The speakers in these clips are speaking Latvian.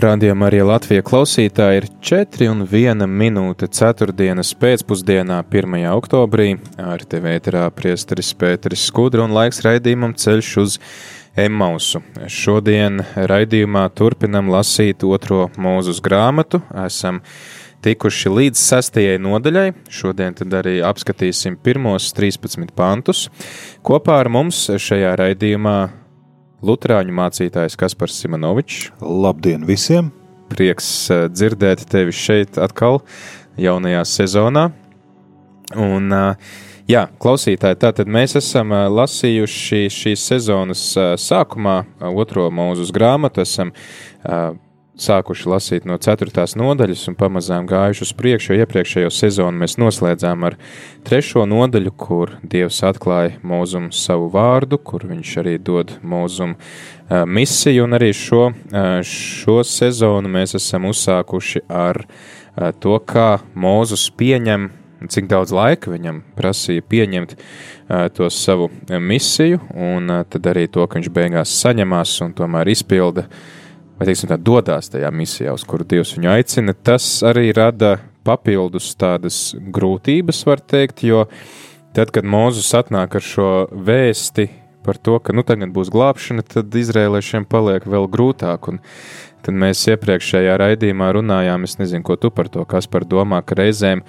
Radījumā arī Latvijas klausītāji ir 4 un 1 minūte 4. pēcpusdienā, 1. oktobrī. Ar tevi ēterā priesteris Pēteris Skudra un laiks raidījumam ceļš uz Emmausu. Šodien raidījumā turpinam lasīt otro mūzus grāmatu. Esam tikuši līdz sastajai nodaļai. Šodien tad arī apskatīsim pirmos 13 pantus. Kopā ar mums šajā raidījumā Lutāņu mācītājs Kaspars Simonovičs. Labdien visiem! Prieks eh, dzirdēt tevi šeit atkal jaunajā sezonā. Un, eh, jā, klausītāji, tātad mēs esam eh, lasījuši šīs sezonas sākumā otro mūzus grāmatu, esam sākuši lasīt no 4. nodaļas un pamazām gājuši uz priekšu, jo iepriekšējo sezonu mēs noslēdzām ar 3. nodaļu, kur Dievs atklāja mūzum savu vārdu, kur viņš arī dod mūzum uh, misiju, un arī šo, uh, šo sezonu mēs esam uzsākuši ar uh, to, kā Mūzus pieņem cik daudz laika viņam prasīja pieņemt uh, to savu misiju, un uh, tad arī to, ka viņš beigās saņemās un tomēr izpilda vai teiksim, tā, dodas tajā misijā, uz kuru Dievs viņu aicina, tas arī rada papildus tādas grūtības, var teikt, jo tad, kad Mozus atnāk ar šo vēsti par to, ka nu tagad būs glābšana, tad izrēliešiem paliek vēl grūtāk. Un tad mēs iepriekšējā raidījumā runājām, es nezinu, ko tu par to, kas par domā, ka reizēm,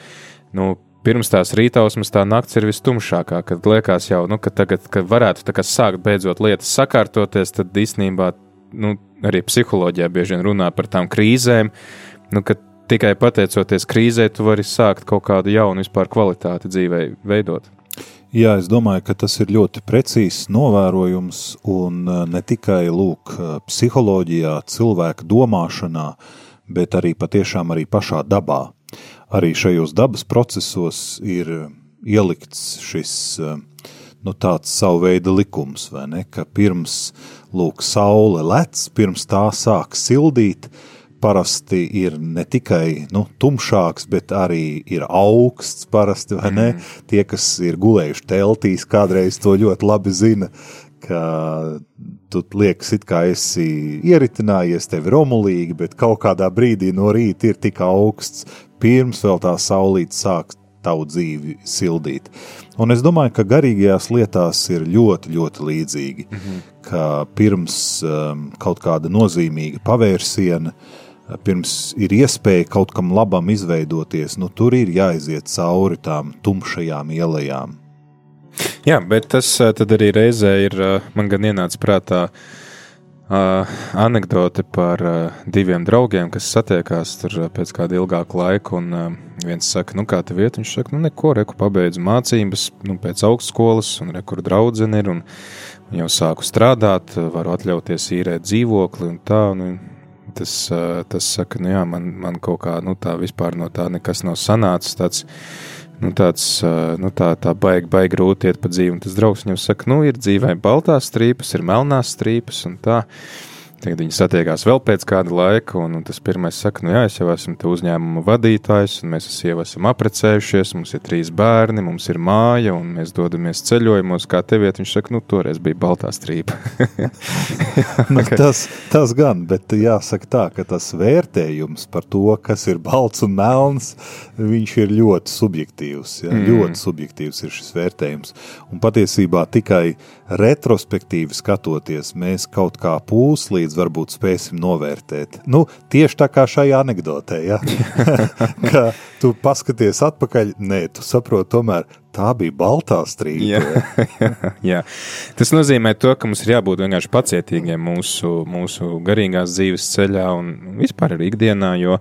nu, pirms tās rītausmas tā nakts ir vistumšākā, kad liekas jau, nu, ka tagad, kad varētu sākt beidzot lietas sakārtoties, tad īstenībā, nu, arī psiholoģijā bieži vien runā par tām krīzēm, nu, ka tikai pateicoties krīzē, tu vari sākt kaut kādu jaunu vispār kvalitāti dzīvē veidot. Jā, es domāju, ka tas ir ļoti precīzs novērojums un e, ne tikai lūk, e, psiholoģijā, cilvēka domāšanā, bet arī patiešām arī pašā dabā. Arī šajos dabas procesos ir ielikts šis uh, nu, tāds savu veidu likums, vai ne, ka pirms, lūk, saule lec, pirms tā sāk sildīt, parasti ir ne tikai nu, tumšāks, bet arī ir augsts parasti? Mm. Tie, kas ir gulējuši teltīs, kādreiz to ļoti labi zina, ka tu liekas it kā esi ieritinājies, tev ir romulīgi, bet kaut kādā brīdī no rīta ir tik augsts, pirms vēl tā saulīt sāk tavu dzīvi sildīt. Un es domāju, ka garīgajās lietās ir ļoti, ļoti līdzīgi, mm -hmm. ka pirms um, kaut kāda nozīmīga pavērsiena, pirms ir iespēja kaut kam labam izveidoties, nu tur ir jāiziet cauri tām tumšajām ielām. Jā, bet tas tad arī reizē ir man gan ienāca prātā uh, Uh, anekdote par uh, diviem draugiem, kas satiekās tur uh, pēc kāda ilgāka laika. Un, uh, viens saka, nu, kā tev iet? Viņš saka, nu, neko, reku pabeidzu mācības, nu, pēc augstskolas, un reku draudzene ir, un, un jau sāku strādāt, varu atļauties īrēt dzīvokli un tā. Un, tas, uh, tas saka, nu, jā, man, man kaut kā, nu, tā vispār no tā nekas nav sanācis. Tāds, nu, tāds, nu, tā, tā baigi, baigi grūti iet pa dzīvi. Un tas draugs viņam saka, nu, ir dzīvē baltās strīpas, ir melnās strīpas un tā. Tagad viņi satiekās vēl pēc kāda laika, un, un tas pirmais saka, nu jā, es jau esmu te uzņēmuma vadītājs, un mēs sievu esam aprecējušies, mums ir trīs bērni, mums ir māja, un mēs dodamies ceļojumos, kā tev iet. Viņš saka, nu toreiz bija baltā strīpa. nu, tas, tas gan, bet jāsaka tā, ka tas vērtējums par to, kas ir balts un melns, viņš ir ļoti subjektīvs. Ja? Mm. Ļoti subjektīvs ir šis vērtējums. Un patiesībā tikai retrospektīvi skatoties, mēs kaut kā pūslīdz varbūt spēsim novērtēt. Nu, tieši tā kā šajā anekdotē, ja? ka tu paskaties atpakaļ, nē, tu saproti tomēr, tā bija baltā strīpa. Jā, jā, jā. Tas nozīmē to, ka mums ir jābūt vienkārši pacietīgiem mūsu, mūsu garīgās dzīves ceļā un vispār arī ikdienā, jo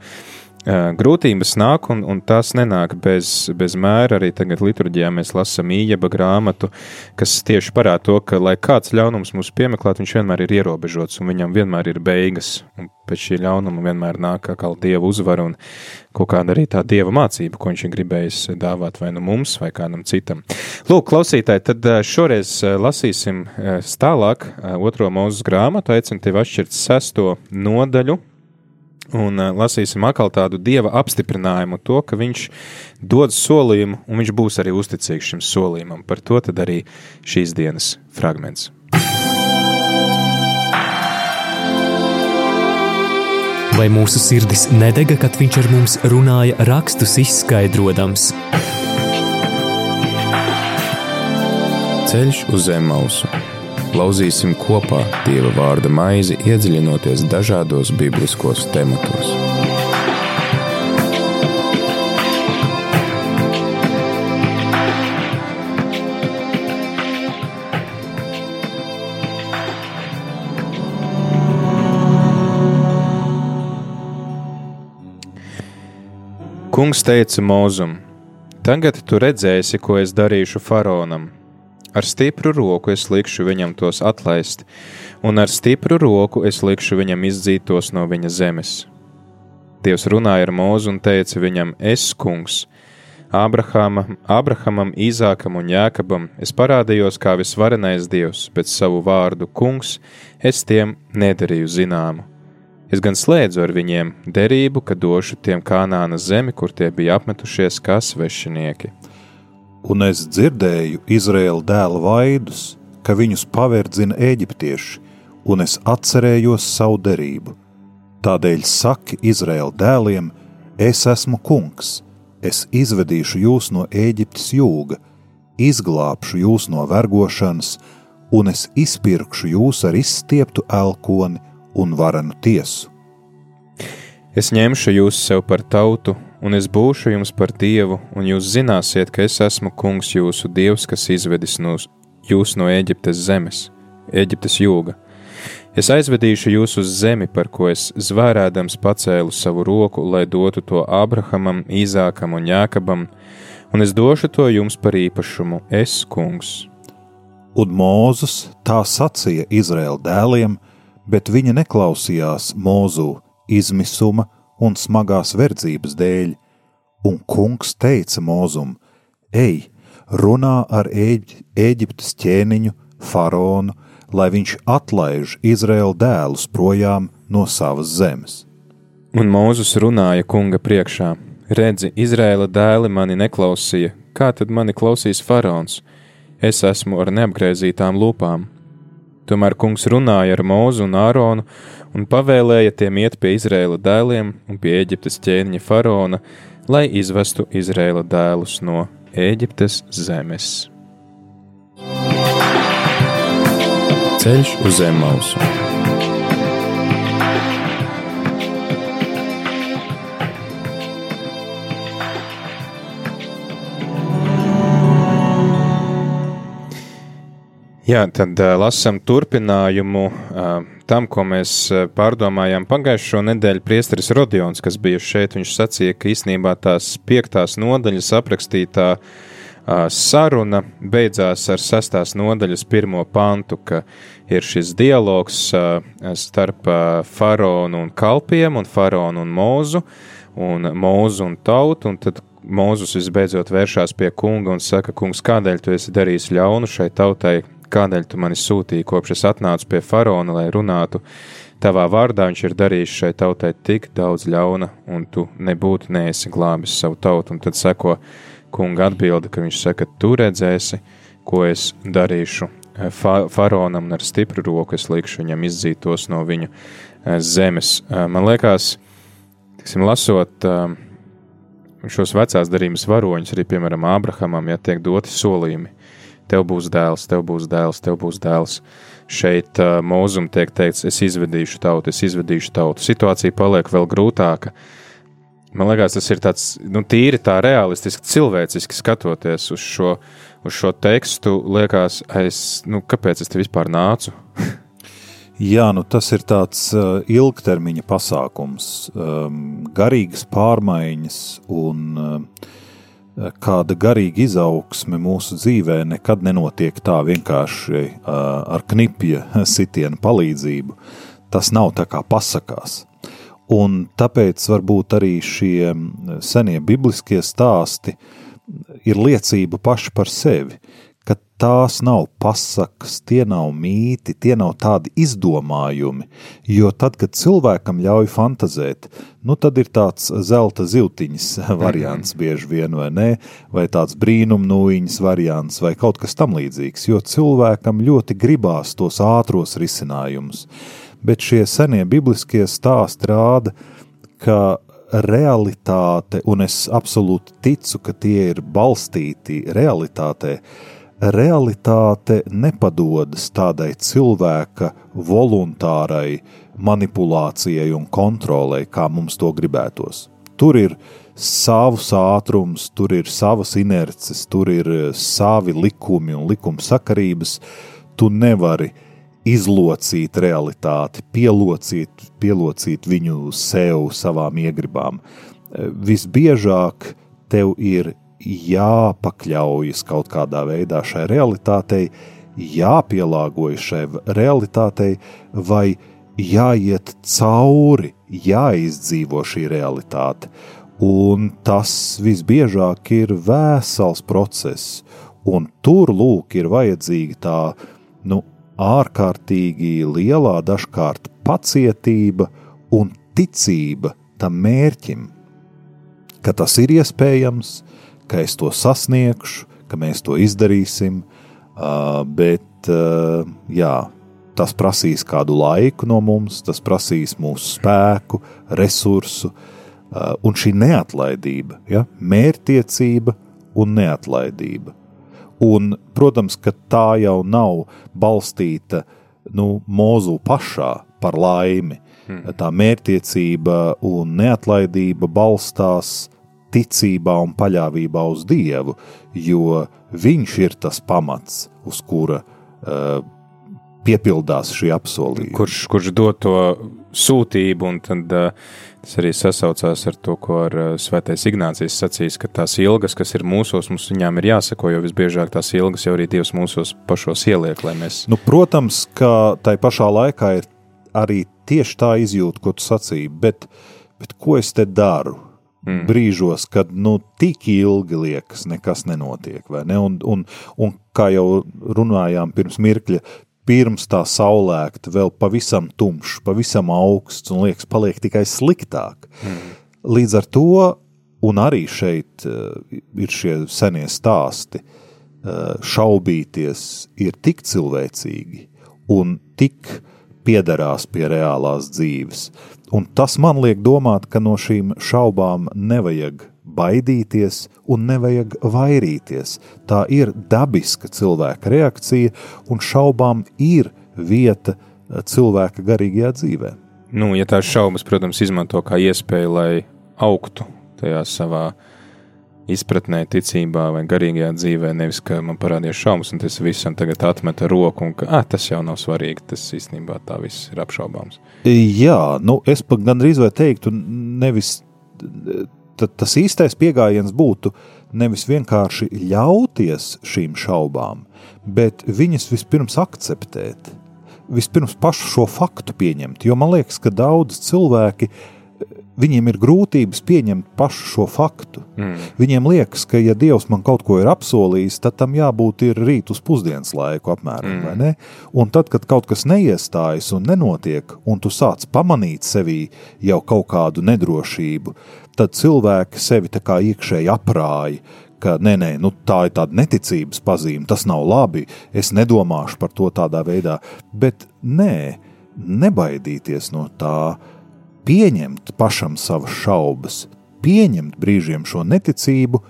grūtības nāk, un, un tās nenāk bez, bez mēra. Arī tagad liturģijā mēs lasām īņķa grāmatu, kas tieši parāda to, ka, lai kāds ļaunums mūs piemeklētu, viņš vienmēr ir ierobežots un viņam vienmēr ir beigas. Un pēc šī ļaunuma vienmēr nāk kā dieva uzvara un kaut kāda arī tā dieva mācība, ko viņš ir gribējis dāvāt vai nu mums, vai kādam citam. Lūk, klausītāji, tad šoreiz lasīsim tālāk otro mūzes grāmatu, aicinu tevi atšķirt sesto nodaļu un uh, lasīsim atkal tādu dieva apstiprinājumu, to, ka viņš dod solījumu, un viņš būs arī uzticīgs šim solījumam. Par to tad arī šīs dienas fragments. Vai mūsu sirdis nedega, kad viņš ar mums runāja, rakstus izskaidrojams? Ceļš uz zemes mausu Lauzīsim kopā Dieva vārda maizi, iedziļinoties dažādos bibliskos tematos. Kungs teica Mozum: Tagad tu redzēsi, ko es darīšu faraonam Ar stipru roku es likšu viņam tos atlaist, un ar stipru roku es likšu viņam izdzīt tos no viņa zemes. Dievs runāja ar mūzu un teica viņam: Es, kungs, Ābrahama, Ābrahamam, Īzākam un Jākabam, es parādījos kā visvarenais Dievs, bet savu vārdu kungs es tiem nedarīju zināmu. Es gan slēdzu ar viņiem derību, ka došu tiem kanāna zemi, kur tie bija apmetušies kā svešinieki un es dzirdēju Izraēla dēla vaidus, ka viņus paverdzina eģiptieši, un es atcerējos savu derību. Tādēļ saki Izraēla dēliem: Es esmu kungs, es izvedīšu jūs no Eģiptes jūga, izglābšu jūs no vergošanas, un es izpirkšu jūs ar izstieptu elkoni un varenu tiesu. Es ņemšu jūs sev par tautu un es būšu jums par dievu, un jūs zināsiet, ka es esmu kungs jūsu dievs, kas izvedis no jūs no Eģiptes zemes, Eģiptes jūga. Es aizvedīšu jūs uz zemi, par ko es zvērēdams pacēlu savu roku, lai dotu to Abrahamam, Īzākam un Jākabam, un es došu to jums par īpašumu, es kungs. Un Mūzus tā sacīja Izraēla dēliem, bet viņi neklausījās Mūzu izmisuma un smagās verdzības dēļ, un kungs teica Mozum: Ej, runā ar Ēģ Ēģiptes ķēniņu, faraonu, lai viņš atlaiž Izraēla dēlus projām no savas zemes. Un Mūzus runāja kunga priekšā: Redzi, Izraēla dēli mani neklausīja, kā tad mani klausīs faraons? Es esmu ar neapgriezītām lūpām. Tomēr kungs runāja ar Mūzu un Āronu un pavēlēja tiem iet pie Izraēla dēliem un pie Eģiptes ķēniņa faraona, lai izvestu Izraēla dēlus no Eģiptes zemes. Ceļš uz zemes mausu. Jā, tad uh, lasām turpinājumu uh, tam, ko mēs pārdomājām pagājušo nedēļu. Priesteris Rodions, kas bija šeit, viņš sacīja, ka īsnībā tās piektās nodaļas aprakstītā uh, saruna beidzās ar sestās nodaļas pirmo pantu, ka ir šis dialogs uh, starp uh, faraonu un kalpiem un faraonu un mūzu un mūzu un tautu, un tad Mūzus visbeidzot vēršās pie kunga un saka, kungs, kādēļ tu esi darījis ļaunu šai tautai, kādēļ tu mani sūtīji, kopš es atnācu pie faraona, lai runātu tavā vārdā. Viņš ir darījis šai tautai tik daudz ļauna, un tu nebūtu neesi glābis savu tautu. Un tad seko kunga atbilde, ka viņš saka, tu redzēsi, ko es darīšu fa faraonam, un ar stipru roku es likšu viņam izdzītos no viņu eh, zemes. Eh, man liekas, tiksim, lasot eh, šos vecās darījumus varoņus, arī, piemēram, Ābrahamam, ja tiek doti solījumi, tev būs dēls, tev būs dēls, tev būs dēls. Šeit uh, mūzum tiek teikts, es izvedīšu tautu, es izvedīšu tautu. Situācija paliek vēl grūtāka. Man liekas, tas ir tāds, nu, tīri tā realistiski, cilvēciski skatoties uz šo, uz šo tekstu, liekas, es, nu, kāpēc es te vispār nācu? Jā, nu tas ir tāds uh, ilgtermiņa pasākums, um, garīgas pārmaiņas un uh, kāda garīga izaugsme mūsu dzīvē nekad nenotiek tā vienkārši ar knipja sitienu palīdzību. Tas nav tā kā pasakās. Un tāpēc varbūt arī šie senie bibliskie stāsti ir liecība paši par sevi, tās nav pasakas, tie nav mīti, tie nav tādi izdomājumi, jo tad, kad cilvēkam ļauj fantazēt, nu tad ir tāds zelta ziltiņas variants bieži vien, vai ne, vai tāds brīnumnūjiņas variants, vai kaut kas tam līdzīgs, jo cilvēkam ļoti gribās tos ātros risinājumus. Bet šie senie bibliskie stāsti rāda, ka realitāte, un es absolūti ticu, ka tie ir balstīti realitātē, uh, realitāte nepadodas tādai cilvēka voluntārai manipulācijai un kontrolei, kā mums to gribētos. Tur ir savs ātrums, tur ir savas inerces, tur ir savi likumi un likuma sakarības. Tu nevari izlocīt realitāti, pielocīt, pielocīt viņu sev, savām iegribām. Visbiežāk tev ir jāpakļaujas kaut kādā veidā šai realitātei, jāpielāgojas šai realitātei, vai jāiet cauri, jāizdzīvo šī realitāte. Un tas visbiežāk ir vesels process, un tur lūk ir vajadzīga tā, nu, ārkārtīgi lielā dažkārt pacietība un ticība tam mērķim, ka tas ir iespējams, ka es to sasniegšu, ka mēs to izdarīsim, bet jā, tas prasīs kādu laiku no mums, tas prasīs mūsu spēku, resursu, un šī neatlaidība, ja, mērķtiecība un neatlaidība. Un, protams, ka tā jau nav balstīta nu, mūzu pašā par laimi. Hmm. Tā mērķtiecība un neatlaidība balstās ticībā un paļāvībā uz Dievu, jo Viņš ir tas pamats, uz kura uh, piepildās šī apsolījuma. Kurš, kurš dod to sūtību, un tad uh, tas arī sasaucās ar to, ko ar uh, Svētais Ignācijas sacīs, ka tās ilgas, kas ir mūsos, mums viņām ir jāseko, jo visbiežāk tās ilgas jau arī Dievs mūsos pašos ieliek, lai mēs. Nu, protams, ka tai pašā laikā ir arī tieši tā izjūta, ko tu sacīji, bet, bet ko es te daru? Mm. brīžos, kad nu, tik ilgi liekas, nekas nenotiek. Ne? Un, un, un kā jau runājām pirms mirkļa, pirms tā saulēkta vēl pavisam tumšs, pavisam augsts un liekas, paliek tikai sliktāk. Mm. Līdz ar to, un arī šeit uh, ir šie senie stāsti, uh, šaubīties ir tik cilvēcīgi un tik piederās pie reālās dzīves. Un tas man liek domāt, ka no šīm šaubām nevajag baidīties un nevajag vairīties. Tā ir dabiska cilvēka reakcija, un šaubām ir vieta cilvēka garīgajā dzīvē. Nu, ja tās šaubas, protams, izmanto kā iespēju, lai augtu tajā savā uh, izpratnē, ticībā vai garīgajā dzīvē, nevis ka man parādījās šaubas, un tas visam tagad atmeta roku, un ka ah, tas jau nav svarīgi. Tas īstenībā tā viss ir apšaubāms. Jā, nu es pat gandrīz vai teiktu, nevis tas īstais pieejams būtu nevis vienkārši ļauties šīm šaubām, bet viņas vispirms akceptēt. Vispirms pašu šo faktu pieņemt, jo man liekas, ka daudz cilvēki uh, Viņiem ir grūtības pieņemt pašu šo faktu. Mm. Viņiem liekas, ka, ja Dievs man kaut ko ir apsolījis, tad tam jābūt ir rīt uz pusdienas laiku, apmēram. Mm. Un tad, kad kaut kas neiestājas un nenotiek, un tu sāc pamanīt sevī jau kaut kādu nedrošību, tad cilvēki sevi tā kā iekšēji aprāja, ka nē, nē, nu, tā ir tāda neticības pazīme, tas nav labi, es nedomāšu par to tādā veidā. Bet nē, nebaidīties no tā pieņemt pašam savas šaubas, pieņemt brīžiem šo neticību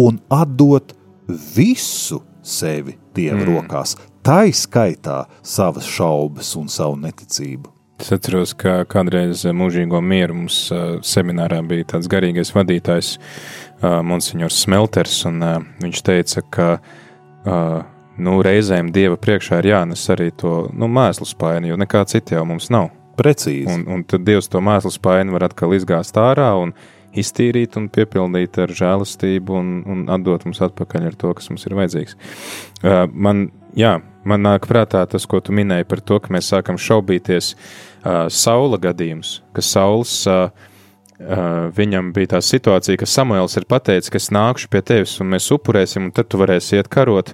un atdot visu sevi Dieva mm. rokās, tā izskaitā savas šaubas un savu neticību. Es atceros, ka kādreiz mūžīgo mieru mums seminārā bija tāds garīgais vadītājs, Monsignors Smelters, un viņš teica, ka nu, reizēm dieva priekšā ir jānes arī to nu, mēslu spaini, jo nekā cita jau mums nav. Precīzi. Un, un tad Dievs to mēslu spaini var atkal izgāzt ārā un iztīrīt un piepildīt ar žēlastību un, un atdot mums atpakaļ ar to, kas mums ir vajadzīgs. Uh, man, jā, man nāk prātā tas, ko tu minēji par to, ka mēs sākam šaubīties uh, saula gadījums, ka saules. Uh, Uh, viņam bija tā situācija, ka Samuēls ir pateicis, ka es nākšu pie tevis un mēs upurēsim, un tad tu varēsi iet karot.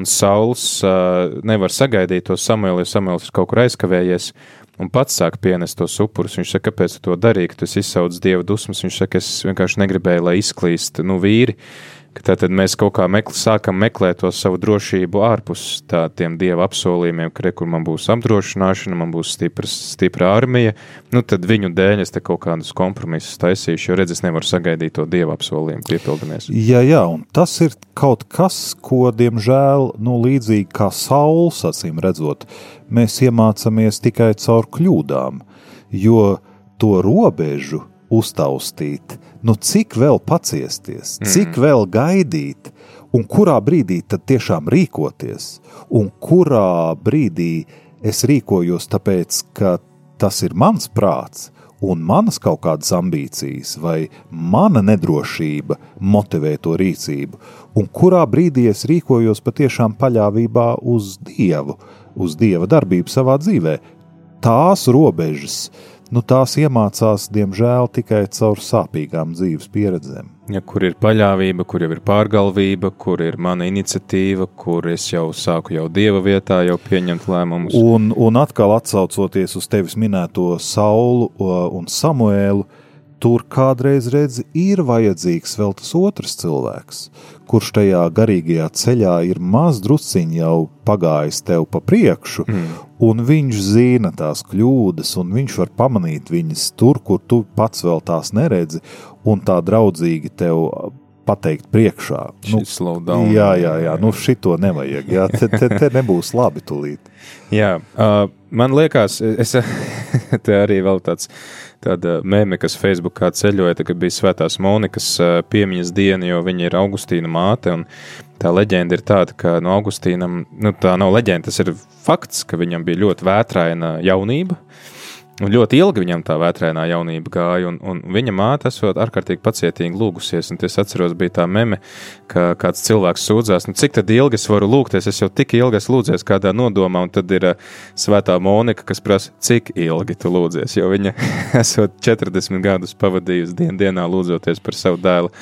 Un Sauls uh, nevar sagaidīt to Samuēlu, jo Samuēls ir kaut kur aizkavējies un pats sāk pienest tos upurus. Viņš saka, kāpēc tu to darīji, ka tu izsauc dieva dusmas. Viņš saka, es vienkārši negribēju, lai izklīst nu, vīri. Tātad mēs kaut kā mekl, sākam meklēt to savu drošību ārpus tādiem dieva apsolījumiem, ka, re, kur man būs apdrošināšana, man būs stipras, stipra armija. Nu, tad viņu dēļ es te kaut kādus kompromisus taisīšu, jo redz, es nevaru sagaidīt to dieva apsolījumu piepildamies. Jā, jā, un tas ir kaut kas, ko, diemžēl, nu, līdzīgi kā saules, acīm redzot, mēs iemācāmies tikai caur kļūdām, jo to robežu uztaustīt, nu cik vēl paciesties, cik mm. vēl gaidīt, un kurā brīdī tad tiešām rīkoties, un kurā brīdī es rīkojos tāpēc, ka tas ir mans prāts, un manas kaut kādas ambīcijas, vai mana nedrošība motivē to rīcību, un kurā brīdī es rīkojos patiešām paļāvībā uz Dievu, uz Dieva darbību savā dzīvē. Tās robežas, nu, tās iemācās, diemžēl, tikai caur sāpīgām dzīves pieredzēm. Ja, kur ir paļāvība, kur jau ir pārgalvība, kur ir mana iniciatīva, kur es jau sāku jau dieva vietā, jau pieņemt lēmumus. Un, un atkal atcaucoties uz tevis minēto Saulu un Samuēlu, tur kādreiz redzi, ir vajadzīgs vēl tas otrs cilvēks, kurš tajā garīgajā ceļā ir maz drusciņš jau pagājis tev pa priekšu, mm. un viņš zina tās kļūdas, un viņš var pamanīt viņas tur, kur tu pats vēl tās neredzi, un tā draudzīgi tev pateikt priekšā. Nu, jā, jā, jā, nu šito nevajag, jā, te, te, te nebūs labi tulīt. Jā, uh, man liekas, es te arī vēl tāds tāda mēmē, kas Facebookā ceļoja, kad bija Svētās Monikas piemiņas diena, jo viņa ir Augustīna māte. Tā leģenda ir tāda, ka no Augustīnam, nu tā nav leģenda, tas ir fakts, ka viņam bija ļoti vētraina jaunība. Uh, Un ļoti ilgi viņam tā vētrainā jaunība gāja, un, un viņa māte esot ārkārtīgi pacietīgi lūgusies. Un es atceros, bija tā meme, ka kāds cilvēks sūdzās, nu cik ilgi es varu lūgties, es jau tik ilgi esmu lūdzies kādā nodomā, un tad ir uh, svētā Monika, kas prasa, cik ilgi tu lūdzies, jo viņa esot 40 gadus pavadījusi dien dienā lūdzoties par savu dēlu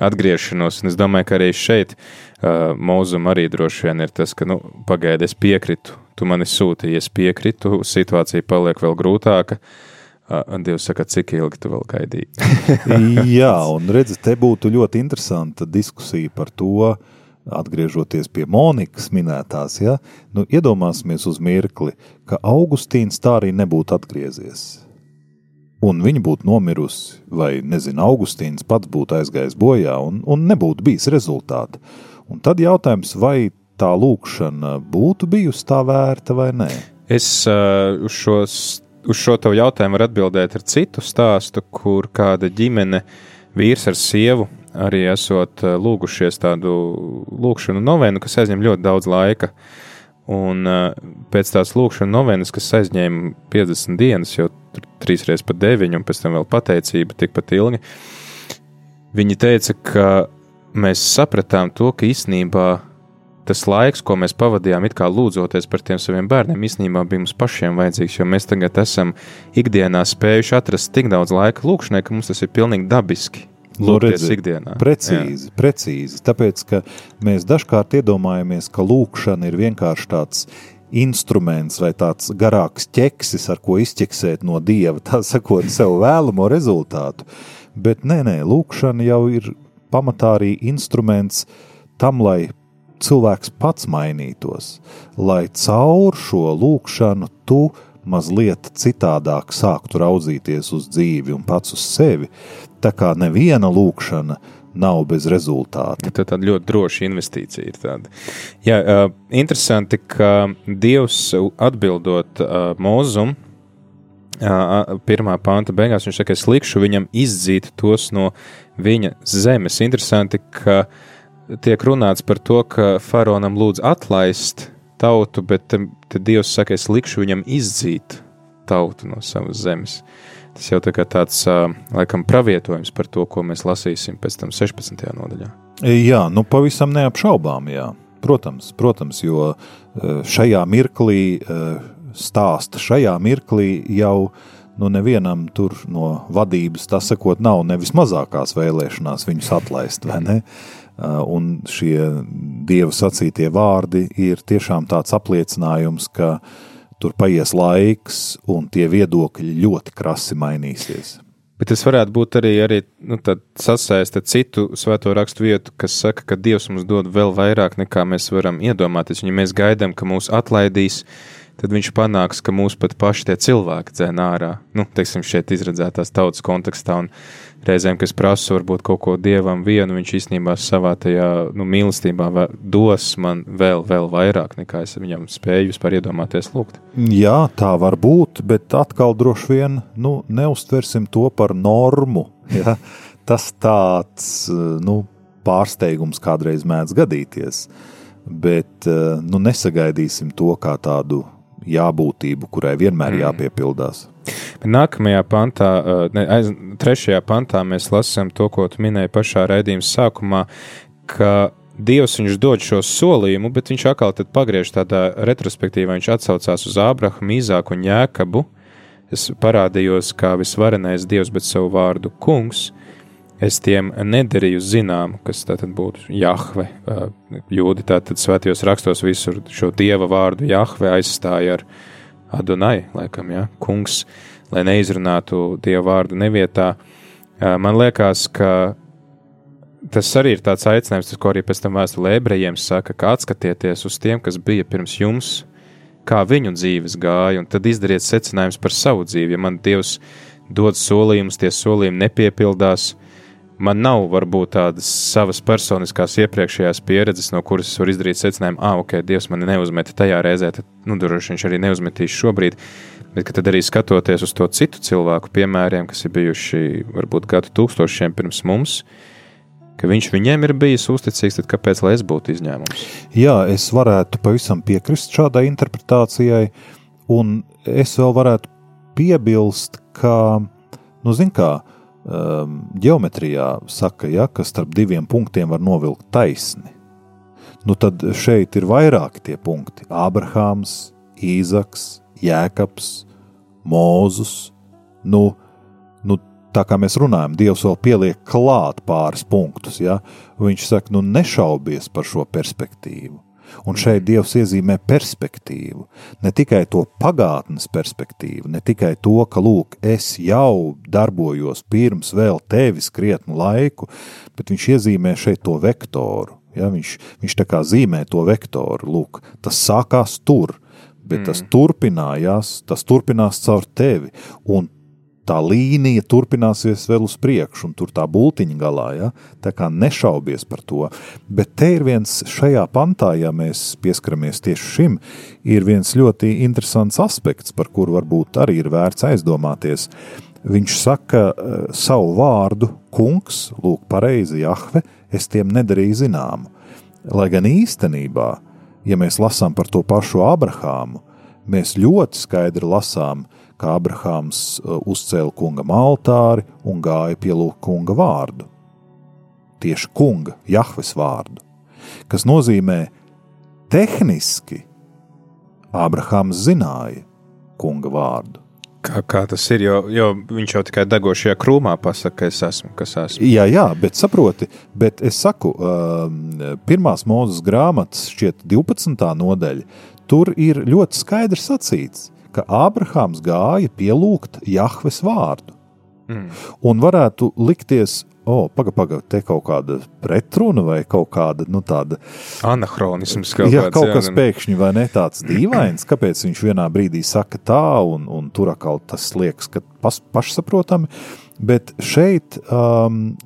atgriešanos. Un es domāju, ka arī šeit uh, mūzum arī droši vien ir tas, ka, nu, pagaidi, es piekritu tu mani sūtīji, es piekritu, situācija paliek vēl grūtāka. Dievs saka, cik ilgi tu vēl gaidīji? Jā, un redzi, te būtu ļoti interesanta diskusija par to, atgriežoties pie Monikas minētās, ja? nu, iedomāsimies uz mirkli, ka Augustīns tā arī nebūtu atgriezies. Un viņa būtu nomirusi, vai, nezinu, Augustīns pats būtu aizgājis bojā, un, un nebūtu bijis rezultāti. Un tad jautājums, vai tā lūkšana būtu bijusi tā vērta vai nē? Es uh, uz, šos, uz šo tavu jautājumu varu atbildēt ar citu stāstu, kur kāda ģimene, vīrs ar sievu, arī esot lūgušies tādu lūkšanu novenu, kas aizņem ļoti daudz laika. Un uh, pēc tās lūkšanas novenas, kas aizņēma 50 dienas, jau trīs reizes pa deviņu, un pēc tam vēl pateicība tikpat ilgi, viņi teica, ka mēs sapratām to, ka īstenībā tas laiks, ko mēs pavadījām, it kā lūdzoties par tiem saviem bērniem, īstenībā bija mums pašiem vajadzīgs, jo mēs tagad esam ikdienā spējuši atrast tik daudz laika lūkšanai, ka mums tas ir pilnīgi dabiski. Nu, redzi, ikdienā. Precīzi, Jā. precīzi. Tāpēc, ka mēs dažkārt iedomājamies, ka lūkšana ir vienkārši tāds instruments vai tāds garāks ķeksis, ar ko izķeksēt no dieva, tā sakot, sev vēlamo rezultātu. Bet nē, nē, lūkšana jau ir pamatā arī instruments tam, lai cilvēks pats mainītos, lai caur šo lūkšanu tu mazliet citādāk sāktu raudzīties uz dzīvi un pats uz sevi. Tā kā neviena lūkšana nav bez rezultāta. Tā tāda ļoti droša investīcija ir tāda. Jā, interesanti, ka Dievs atbildot mūzum, pirmā panta beigās, viņš saka, es likšu viņam izdzīt tos no viņa zemes. Interesanti, ka uh, tiek runāts par to, ka faraonam lūdz atlaist tautu, bet tad Dievs saka, es likšu viņam izdzīt tautu no savas zemes. Tas jau tā tāds, laikam, pravietojums par to, ko mēs lasīsim pēc tam 16. nodaļā. Jā, nu pavisam neapšaubām, jā. Protams, protams, jo šajā mirklī, stāsta šajā mirklī jau nu nevienam tur no vadības, tā sakot, nav nevis mazākās vēlēšanās viņus atlaist, vai ne? Un šie dieva sacītie vārdi ir tiešām tāds apliecinājums, ka tur paies laiks, un tie viedokļi ļoti krasi mainīsies. Bet tas varētu būt arī, arī nu, sasaiste citu svēto rakstu vietu, kas saka, ka Dievs mums dod vēl vairāk nekā mēs varam iedomāties. Ja mēs gaidām, ka mūs atlaidīs, tad viņš panāks, ka mūs pat paši tie cilvēki dzēn ārā. Nu, teiksim, šeit izredzētās tautas kontekstā. Un reizēm, kas prasa varbūt kaut ko dievam vienu, viņš īstenībā savā tajā nu, mīlestībā dos man vēl, vēl vairāk nekā es viņam spēju vispār iedomāties lūgt. Jā, tā var būt, bet atkal droši vien nu, neustversim to par normu. Ja? Tas tāds nu, pārsteigums kādreiz mēdz gadīties, bet nu, nesagaidīsim to kā tādu jābūtību, kurai vienmēr mm. jāpiepildās. Nākamajā pantā, ne, aiz, trešajā pantā mēs lasām to, ko tu minēji pašā raidījuma sākumā, ka Dievs viņš dod šo solījumu, bet viņš atkal pagriež tādā retrospektīvā. Viņš atsaucās uz Ābrahamu, Īzāku un Jēkabu. Es parādījos kā visvarenais Dievs, bet savu vārdu kungs. Es tiem nedarīju zinām, kas tad būtu Jahve. Jūdi tātad svētajos rakstos visur šo dieva vārdu Jahve aizstāja ar Adonai, laikam, ja, kungs, lai neizrunātu dievu vārdu nevietā. Man liekas, ka tas arī ir tāds aicinājums, tas, ko arī pēc tam vēstulē ebrejiem saka, ka atskatieties uz tiem, kas bija pirms jums, kā viņu dzīves gāja, un tad izdariet secinājumus par savu dzīvi. Ja man Dievs dod solījumus, tie solījumi nepiepildās, man nav varbūt tādas savas personiskās iepriekšējās pieredzes, no kuras es varu izdarīt secinājumu, ah, ok, Dievs mani neuzmeta tajā reizē, tad, nu, droši viņš arī neuzmetīs šobrīd. Bet tad arī skatoties uz to citu cilvēku piemēriem, kas ir bijuši varbūt gadu tūkstošiem pirms mums, ka viņš viņiem ir bijis uzticīgs, tad kāpēc lai es būtu izņēmums? Jā, es varētu pavisam piekrist šādai interpretācijai, un es vēl varētu piebilst, ka, nu, zin kā, uh, um, geometrijā saka, ja, ka starp diviem punktiem var novilkt taisni. Nu, tad šeit ir vairāki tie punkti. Ābrahāms, Īzaks, Jēkabs, Mūzus. Nu, nu, tā kā mēs runājam, Dievs vēl pieliek klāt pāris punktus. Ja? Viņš saka, nu nešaubies par šo perspektīvu. Un šeit Dievs iezīmē perspektīvu, ne tikai to pagātnes perspektīvu, ne tikai to, ka, lūk, es jau darbojos pirms vēl tevis krietnu laiku, bet viņš iezīmē šeit to vektoru. Ja, viņš, viņš tā kā zīmē to vektoru, lūk, tas sākās tur, bet mm. tas turpinājās, tas turpinās caur tevi, un tā līnija turpināsies vēl uz priekšu, un tur tā būtiņa galā, ja? tā kā nešaubies par to. Bet te ir viens šajā pantā, ja mēs pieskaramies tieši šim, ir viens ļoti interesants aspekts, par kuru varbūt arī ir vērts aizdomāties. Viņš saka uh, savu vārdu, kungs, lūk, pareizi, Jahve, es tiem nedarīju zināmu. Lai gan īstenībā, ja mēs lasām par to pašu Abrahāmu, mēs ļoti skaidri lasām, uh, kā Abrahāms uh, uzcēla kungam altāri un gāja pielūgt kunga vārdu. Tieši kunga, Jahves vārdu, kas nozīmē tehniski Abrahāms zināja kunga vārdu. Kā, kā tas ir, jo, jo viņš jau tikai degošajā krūmā pasakā, ka es esmu, kas esmu. Jā, jā, bet saproti, bet es saku, um, pirmās mūzes grāmatas, šķiet, 12. nodaļa, tur ir ļoti skaidrs sacīts, ka Ābrahāms gāja pielūgt Jahves vārdu. Mm. Un varētu likties, o, oh, pagaidi, pagaidi, te kaut kāda pretruna vai kaut kāda nu, tāda anahronisms. Kaut jā, kāds, kaut kas jā, pēkšņi vai ne tāds dīvains, kāpēc viņš vienā brīdī saka tā, un, un tur atkal tas liekas, ka pas, pašsaprotami. Bet šeit um,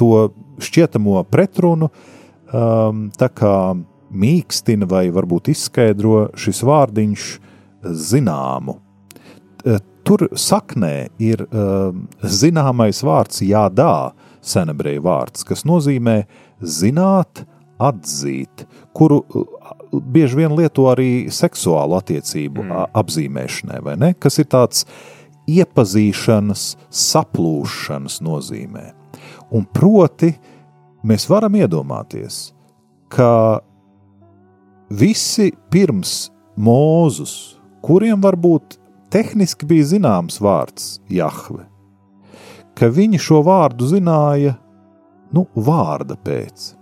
to šķietamo pretrunu um, tā kā mīkstina vai varbūt izskaidro šis vārdiņš zināmu. Tur saknē ir uh, zināmais vārds jādā, senebreju vārds, kas nozīmē zināt, atzīt, kuru bieži vien lieto arī seksuālu attiecību mm. apzīmēšanai, vai ne? Kas ir tāds iepazīšanas, saplūšanas nozīmē. Un proti, mēs varam iedomāties, ka visi pirms mūzus, kuriem varbūt tehniski bija zināms vārds Jahve, ka viņi šo vārdu zināja nu, vārda pēc.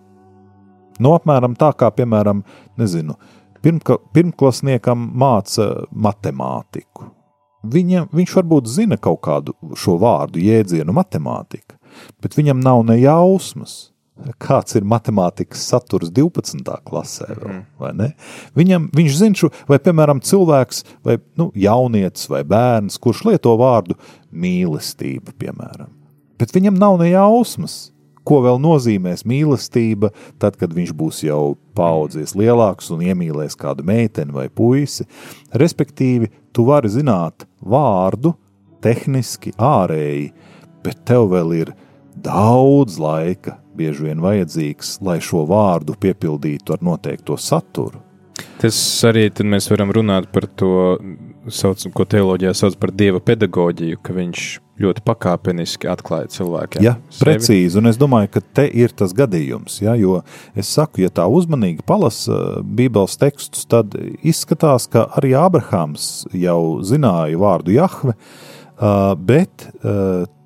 Nu, apmēram tā kā, piemēram, nezinu, pirmka, pirmklasniekam māca matemātiku. Viņa, viņš varbūt zina kaut kādu šo vārdu jēdzienu matemātika, bet viņam nav ne jausmas, kāds ir matemātikas saturs 12. klasē, vēl, mm. Viņam, viņš zina šo, vai, piemēram, cilvēks, vai nu, jaunietis vai bērns, kurš lieto vārdu mīlestība, piemēram. Bet viņam nav ne jausmas, ko vēl nozīmēs mīlestība, tad, kad viņš būs jau paudzies lielāks un iemīlēs kādu meiteni vai puisi. Respektīvi, tu vari zināt vārdu tehniski ārēji, bet tev vēl ir daudz laika, bieži vien vajadzīgs, lai šo vārdu piepildītu ar noteikto saturu. Tas arī mēs varam runāt par to, sauc, ko teoloģijā sauc par dieva pedagoģiju, ka viņš ļoti pakāpeniski atklāja cilvēkiem. Jā, ja, precīzi, un es domāju, ka te ir tas gadījums, ja, jo es saku, ja tā uzmanīgi palasa Bībeles tekstus, tad izskatās, ka arī Abrahams jau zināja vārdu Jahve, bet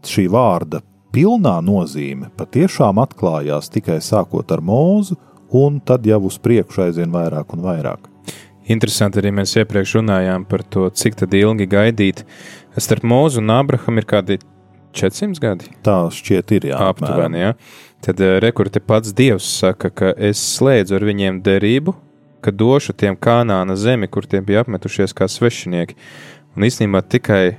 šī vārda pilnā nozīme patiešām atklājās tikai sākot ar mūzu, un tad jau uz priekšu aizvien vairāk un vairāk. Interesanti arī mēs iepriekš runājām par to, cik ilgi gaidīt. Starp mūzu un Abrahamu ir kādi 400 gadi. Tā šķiet, ir jā, aptuveni. Ja? Tad eh, rekurte pats Dievs saka, ka es slēdzu ar viņiem derību, ka došu tiem kanāna zemi, kur tie bija apmetušies kā svešinieki. Un īstenībā tikai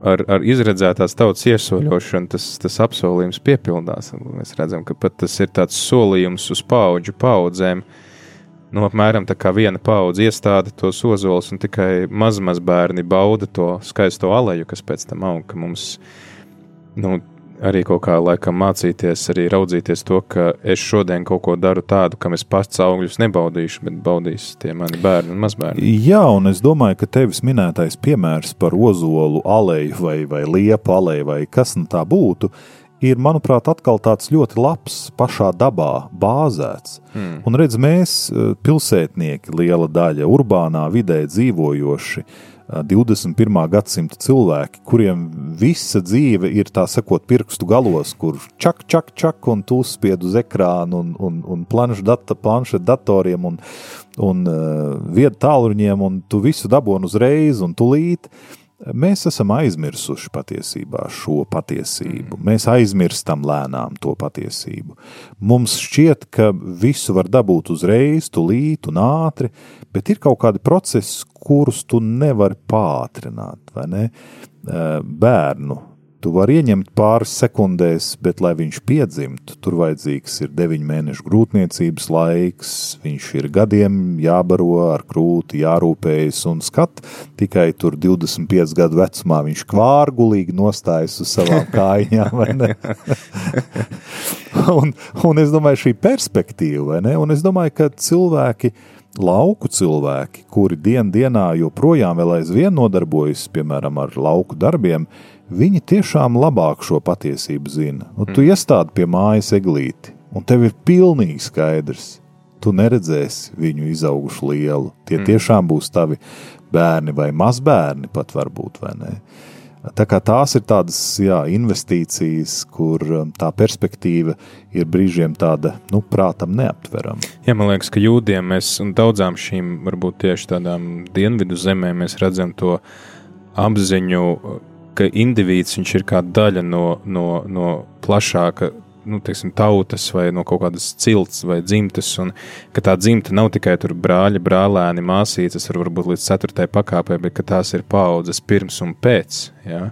ar, ar izredzētās tautas iesoļošanu tas, tas apsolījums piepildās. Mēs redzam, ka pat tas ir tāds solījums uz paudžu paudzēm. Nu, apmēram tā kā viena paudze iestāda tos ozolus, un tikai mazmaz bērni bauda to skaisto aleju, kas pēc tam aug, mums, nu, arī kaut kā laikam mācīties, arī raudzīties to, ka es šodien kaut ko daru tādu, kam es pats augļus nebaudīšu, bet baudīs tie mani bērni un mazbērni. Jā, un es domāju, ka tevis minētais piemērs par ozolu aleju vai, vai liepu aleju vai kas nu tā būtu, ir, manuprāt, atkal tāds ļoti labs, pašā dabā bāzēts. Hmm. Un redz, mēs, eh, pilsētnieki, liela daļa urbānā vidē dzīvojoši, 21. gadsimta cilvēki, kuriem visa dzīve ir tā sakot, pirkstu galos, kur čak, čak, čak, un tu uzspied uz ekrānu, un, un, un planšu data, planšet datoriem, un, un uh, vietu tālruņiem, un tu visu dabūni uzreiz un tulīt. Uh, Mēs esam aizmirsuši patiesībā šo patiesību. Mm. Mēs aizmirstam lēnām to patiesību. Mums šķiet, ka visu var dabūt uzreiz, tūlīt un ātri, bet ir kaut kādi procesi, kurus tu nevari pātrināt. Ne? Bērnu Tu vari ieņemt pāris sekundēs, bet, lai viņš piedzimtu, tur vajadzīgs ir deviņu mēnešu grūtniecības laiks, viņš ir gadiem jābaro ar krūti, jārūpējas un skat. Tikai tur 25 gadu vecumā viņš kvārgulīgi nostājas uz savām kājām, un, un es domāju, šī perspektīva, vai ne? Un es domāju, ka cilvēki, lauku cilvēki, kuri dien dienā joprojām vēl aizvien nodarbojas, piemēram, ar lauku darbiem, viņi tiešām labāk šo patiesību zina. Un tu mm. iestādi pie mājas eglīti, un tev ir pilnīgi skaidrs, tu neredzēsi viņu izaugušu lielu. Tie mm. tiešām būs tavi bērni vai mazbērni pat varbūt, vai ne? Tā kā tās ir tādas jā, investīcijas, kur um, tā perspektīva ir brīžiem tāda, nu, prātam neaptverama. Jā, man liekas, ka jūdiem mēs un daudzām šīm, varbūt tieši tādām dienvidu zemēm, mēs redzam to apziņu ka indivīds ir kā daļa no, no, no plašāka nu, teiksim, tautas vai no kaut kādas cilts vai dzimtas, un ka tā dzimta nav tikai tur brāļi, brālēni, māsītes, var varbūt līdz ceturtajai pakāpei, bet tās ir paudzes pirms un pēc. Ja?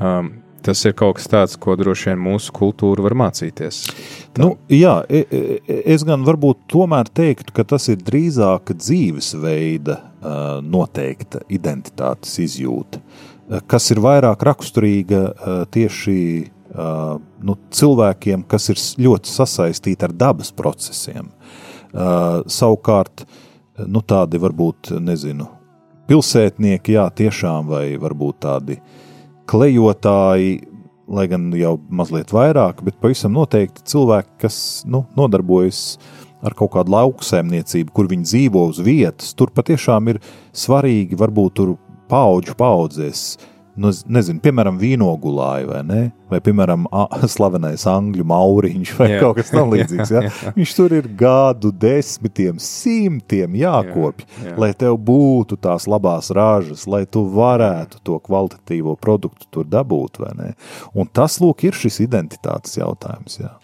Um, tas ir kaut kas tāds, ko droši vien mūsu kultūra var mācīties. Tā. Nu, jā, e, e, es gan varbūt tomēr teiktu, ka tas ir drīzāk dzīvesveida noteikta identitātes izjūta. Uh, kas ir vairāk raksturīga eh, tieši uh, nu, cilvēkiem, kas ir ļoti sasaistīti ar dabas procesiem. Uh, savukārt, nu, tādi varbūt, nezinu, pilsētnieki, jā, tiešām, vai varbūt tādi klejotāji, lai gan jau mazliet vairāk, bet pavisam noteikti cilvēki, kas nu, nodarbojas ar kaut kādu lauksaimniecību, kur viņi dzīvo uz vietas, tur patiešām ir svarīgi varbūt tur paudžu paudzēs nu, nezinu, piemēram, vīnogulāji vai ne, vai, piemēram, slavenais angļu mauriņš vai jā. kaut kas tamlīdzīgs. Ja? Viņš tur ir gadu desmitiem, simtiem jākopj, jā, jā. lai tev būtu tās labās ražas, lai tu varētu to kvalitatīvo produktu tur dabūt, vai ne? Un tas, lūk, ir šis identitātes jautājums, jā.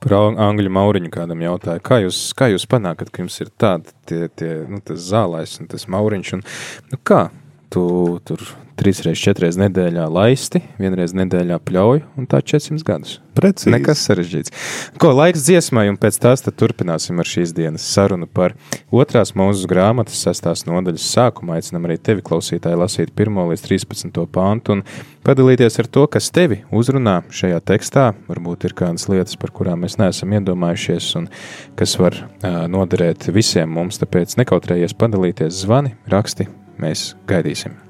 Par angļu mauriņu kādam jautāja, kā jūs, kā jūs panākat, ka jums ir tādi tie, tie, nu, zālais un tas mauriņš, un, nu, kā tu tur trīs reizes, četras reizes nedēļā laisti, vienreiz nedēļā pļauju, un tā 400 gadus. Precīzi. Nekas sarežģīts. Ko laiks dziesmai, un pēc tās turpināsim ar šīs dienas sarunu par otrās mūzes grāmatas sestās nodaļas sākumu. Aicinam arī tevi, klausītāji, lasīt 1 līdz 13 pāntu un padalīties ar to, kas tevi uzrunā šajā tekstā. Varbūt ir kādas lietas, par kurām mēs neesam iedomājušies, un kas var uh, noderēt visiem mums. Tāpēc nekautrējies padalīties, zvani, raksti, mēs gaidīsim.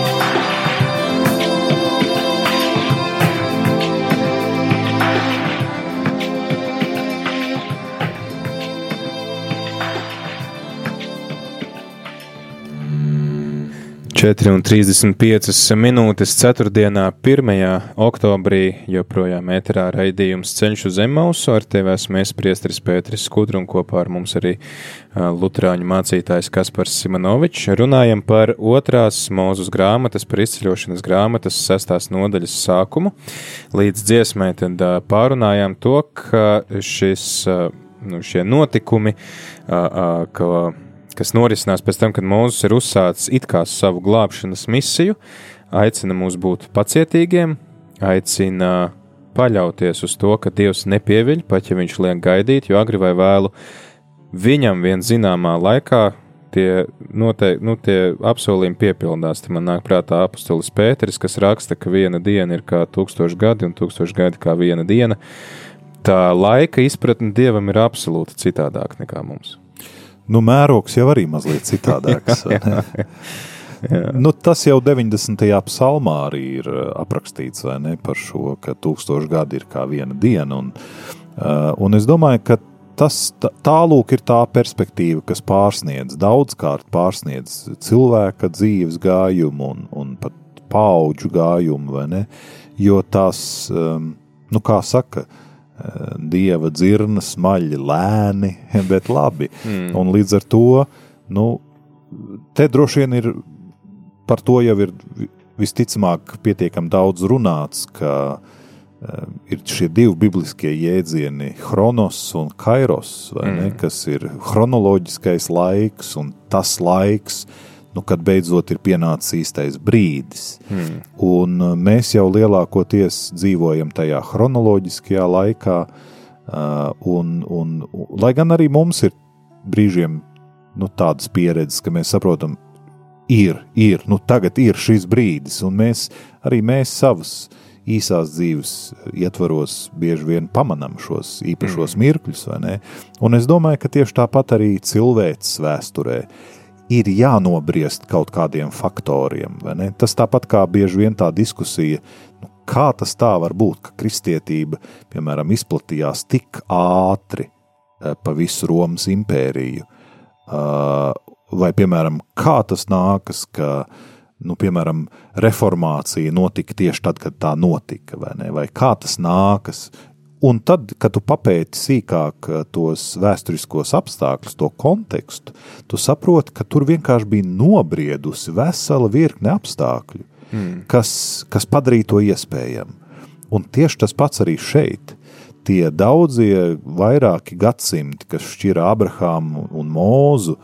4,35 minūtes 4. 1. oktobrī joprojām ēterā raidījums Ceļš uz Zemausu. Ar tevi esmu es, Priesteris Pēteris Skudru, un kopā ar mums arī Lutāņu mācītājs Kaspars Simonovičs. Runājam par otrās mūzus grāmatas, par izceļošanas grāmatas sestās nodaļas sākumu. Līdz dziesmai tad pārunājām to, ka šis, nu, šie notikumi, ka kas norisinās pēc tam, kad Mūzes ir uzsācis it kā savu glābšanas misiju, aicina mūs būt pacietīgiem, aicina paļauties uz to, ka Dievs nepieviļ, pat ja viņš liek gaidīt, jo agri vai vēlu viņam vien zināmā laikā tie, noteikti, nu, tie apsolījumi piepildās. Te man nāk prātā apustulis Pēteris, kas raksta, ka viena diena ir kā tūkstoši gadi un tūkstoši gadi kā viena diena. Tā laika izpratne Dievam ir absolūti citādāk nekā mums. Nu, mērogs jau arī mazliet citādāks. jā, jā. Jā. Nu, tas jau 90. psalmā arī ir uh, aprakstīts ne, par šo, ka tūkstoši gadi ir kā viena diena. Un, uh, un es domāju, ka tas tālūk ir tā perspektīva, kas pārsniedz, daudzkārt pārsniedz cilvēka dzīves gājumu un, un pat paudžu gājumu? Jo tās, um, nu kā saka, dieva dzirna smaļi, lēni, bet labi. Mm. Un līdz ar to, nu, te droši vien ir par to jau ir visticamāk pietiekami daudz runāts, ka uh, ir šie divi bibliskie jēdzieni, chronos un kairos, mm. ne, kas ir chronoloģiskais laiks un tas laiks, uh, nu, kad beidzot ir pienācis īstais brīdis. Hmm. Un uh, mēs jau lielākoties dzīvojam tajā chronoloģiskajā laikā, uh, un, un, un, lai gan arī mums ir brīžiem nu, tādas pieredzes, ka mēs saprotam, ir, ir, nu tagad ir šis brīdis, un mēs arī mēs savus īsās dzīves ietvaros bieži vien pamanām šos īpašos mm. mirkļus, vai ne? Un es domāju, ka tieši tāpat arī cilvēks vēsturē ir jānobriest kaut kādiem faktoriem. Tas tāpat kā bieži vien tā diskusija, nu, kā tas tā var būt, ka kristietība, piemēram, izplatījās tik ātri eh, pa visu Romas impēriju, eh, vai, piemēram, kā tas nākas, ka, nu, piemēram, reformācija notika tieši tad, kad tā notika, vai, ne? vai kā tas nākas, Un tad, kad tu papēti sīkāk eh, tos vēsturiskos apstākļus, to kontekstu, tu saproti, ka tur vienkārši bija nobriedusi vesela virkne apstākļu, mm. kas, kas padarīja to iespējamu. Un tieši tas pats arī šeit. Tie daudzie vairāki gadsimti, kas šķira Abrahāmu un Mūzu,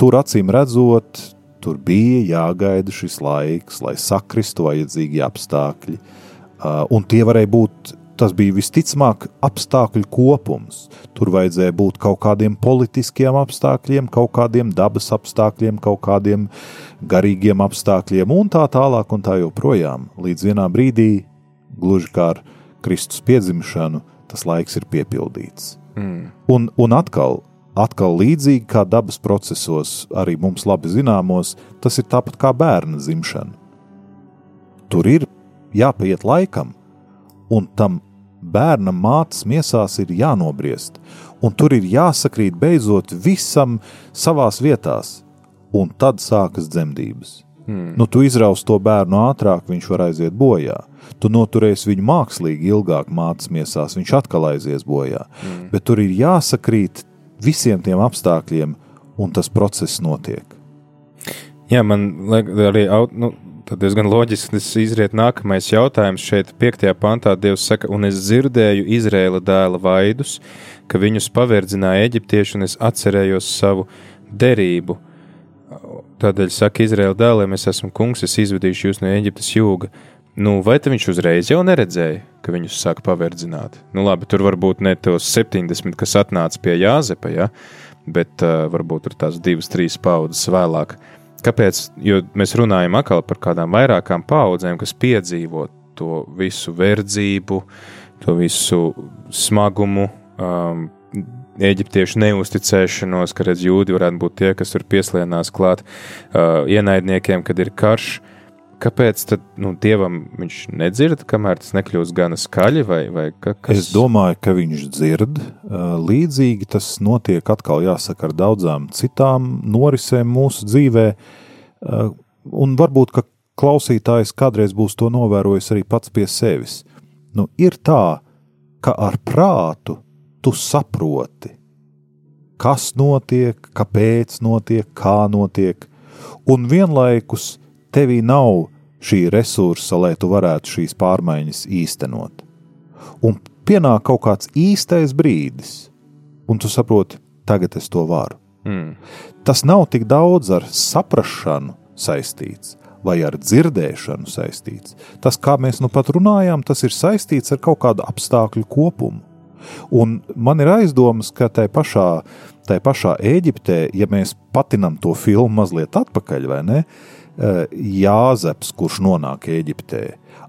tur acīm redzot, tur bija jāgaida šis laiks, lai sakristu vajadzīgi apstākļi. Un tie varēja būt tas bija visticamāk apstākļu kopums. Tur vajadzēja būt kaut kādiem politiskiem apstākļiem, kaut kādiem dabas apstākļiem, kaut kādiem garīgiem apstākļiem, un tā tālāk, un tā joprojām. Līdz vienā brīdī, gluži kā ar Kristus piedzimšanu, tas laiks ir piepildīts. Mm. Un, un atkal, atkal līdzīgi kā dabas procesos, arī mums labi zināmos, tas ir tāpat kā bērna dzimšana. Tur ir jāpaiet laikam, un tam bērnam mātes miesās ir jānobriest, un tur ir jāsakrīt beidzot visam savās vietās, un tad sākas dzemdības. Hmm. Nu, tu izraus to bērnu ātrāk, viņš var aiziet bojā. Tu noturēsi viņu mākslīgi ilgāk mātes miesās, viņš atkal aizies bojā. Hmm. Bet tur ir jāsakrīt visiem tiem apstākļiem, un tas process notiek. Jā, man arī nu, Tad diezgan loģiski izriet nākamais jautājums. Šeit, 5. pantā, Dievs saka, un es dzirdēju Izraēla dēla vaidus, ka viņus paverdzināja eģiptieši, un es atcerējos savu derību. Tādēļ saka Izraēla dēliem, es esmu kungs, es izvedīšu jūs no Eģiptes jūga. Nu, vai viņš uzreiz jau neredzēja, ka viņus sāk paverdzināt? Nu, labi, tur varbūt ne tos 70, kas atnāca pie Jāzepa, ja? bet uh, varbūt tur tās divas, trīs paudzes vēlāk. Kāpēc? Jo mēs runājam atkal par kādām vairākām paudzēm, kas piedzīvo to visu verdzību, to visu smagumu, um, eģiptiešu neusticēšanos, ka redz jūdi varētu būt tie, kas tur pieslienās klāt uh, ienaidniekiem, kad ir karš. Kāpēc tad nu, dievam viņš nedzird, kamēr tas nekļūst gana skaļi? Vai, vai ka, kas... Es domāju, ka viņš dzird. Līdzīgi tas notiek atkal, jāsaka, ar daudzām citām norisēm mūsu dzīvē. Un varbūt, klausītājs kādreiz būs to novērojis arī pats pie sevis. Nu, ir tā, ka ar prātu tu saproti, kas notiek, kāpēc notiek, kā notiek, un vienlaikus tevī nav šī resursa, lai tu varētu šīs pārmaiņas īstenot. Un pienāk kaut kāds īstais brīdis, un tu saproti, tagad es to varu. Mm. Tas nav tik daudz ar saprāšanu saistīts vai ar dzirdēšanu saistīts. Tas, kā mēs nu pat runājām, tas ir saistīts ar kaut kādu apstākļu kopumu. Un man ir aizdomas, ka tai pašā, tai pašā Eģiptē, ja mēs patinam to filmu mazliet atpakaļ, vai ne? Eh, Jāzeps, kurš nonāk Eģiptē,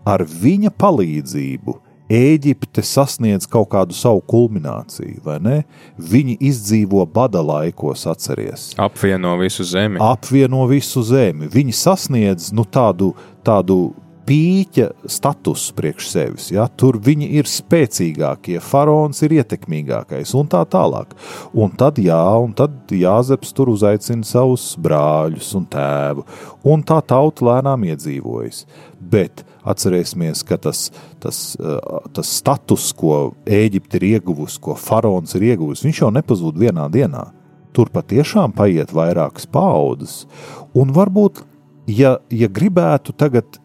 ar viņa palīdzību Ēģipte sasniedz kaut kādu savu kulmināciju, vai ne? Viņi izdzīvo bada laikos, atcerieties. Apvieno visu zemi. Apvieno visu zemi. Viņi sasniedz nu, tādu, tādu pīķa status priekš sevis. Ja? Tur viņi ir spēcīgākie, faraons ir ietekmīgākais un tā tālāk. Un tad, jā, un tad Jāzeps tur uzaicina savus brāļus un tēvu, un tā tauta lēnām iedzīvojas. Bet atcerēsimies, ka tas, tas, eh, tas status, ko Eģipte ir ieguvusi, ko faraons ir ieguvusi, viņš jau nepazūd vienā dienā. Tur patiešām paiet vairākas paudzes. Un varbūt, ja, ja gribētu tagad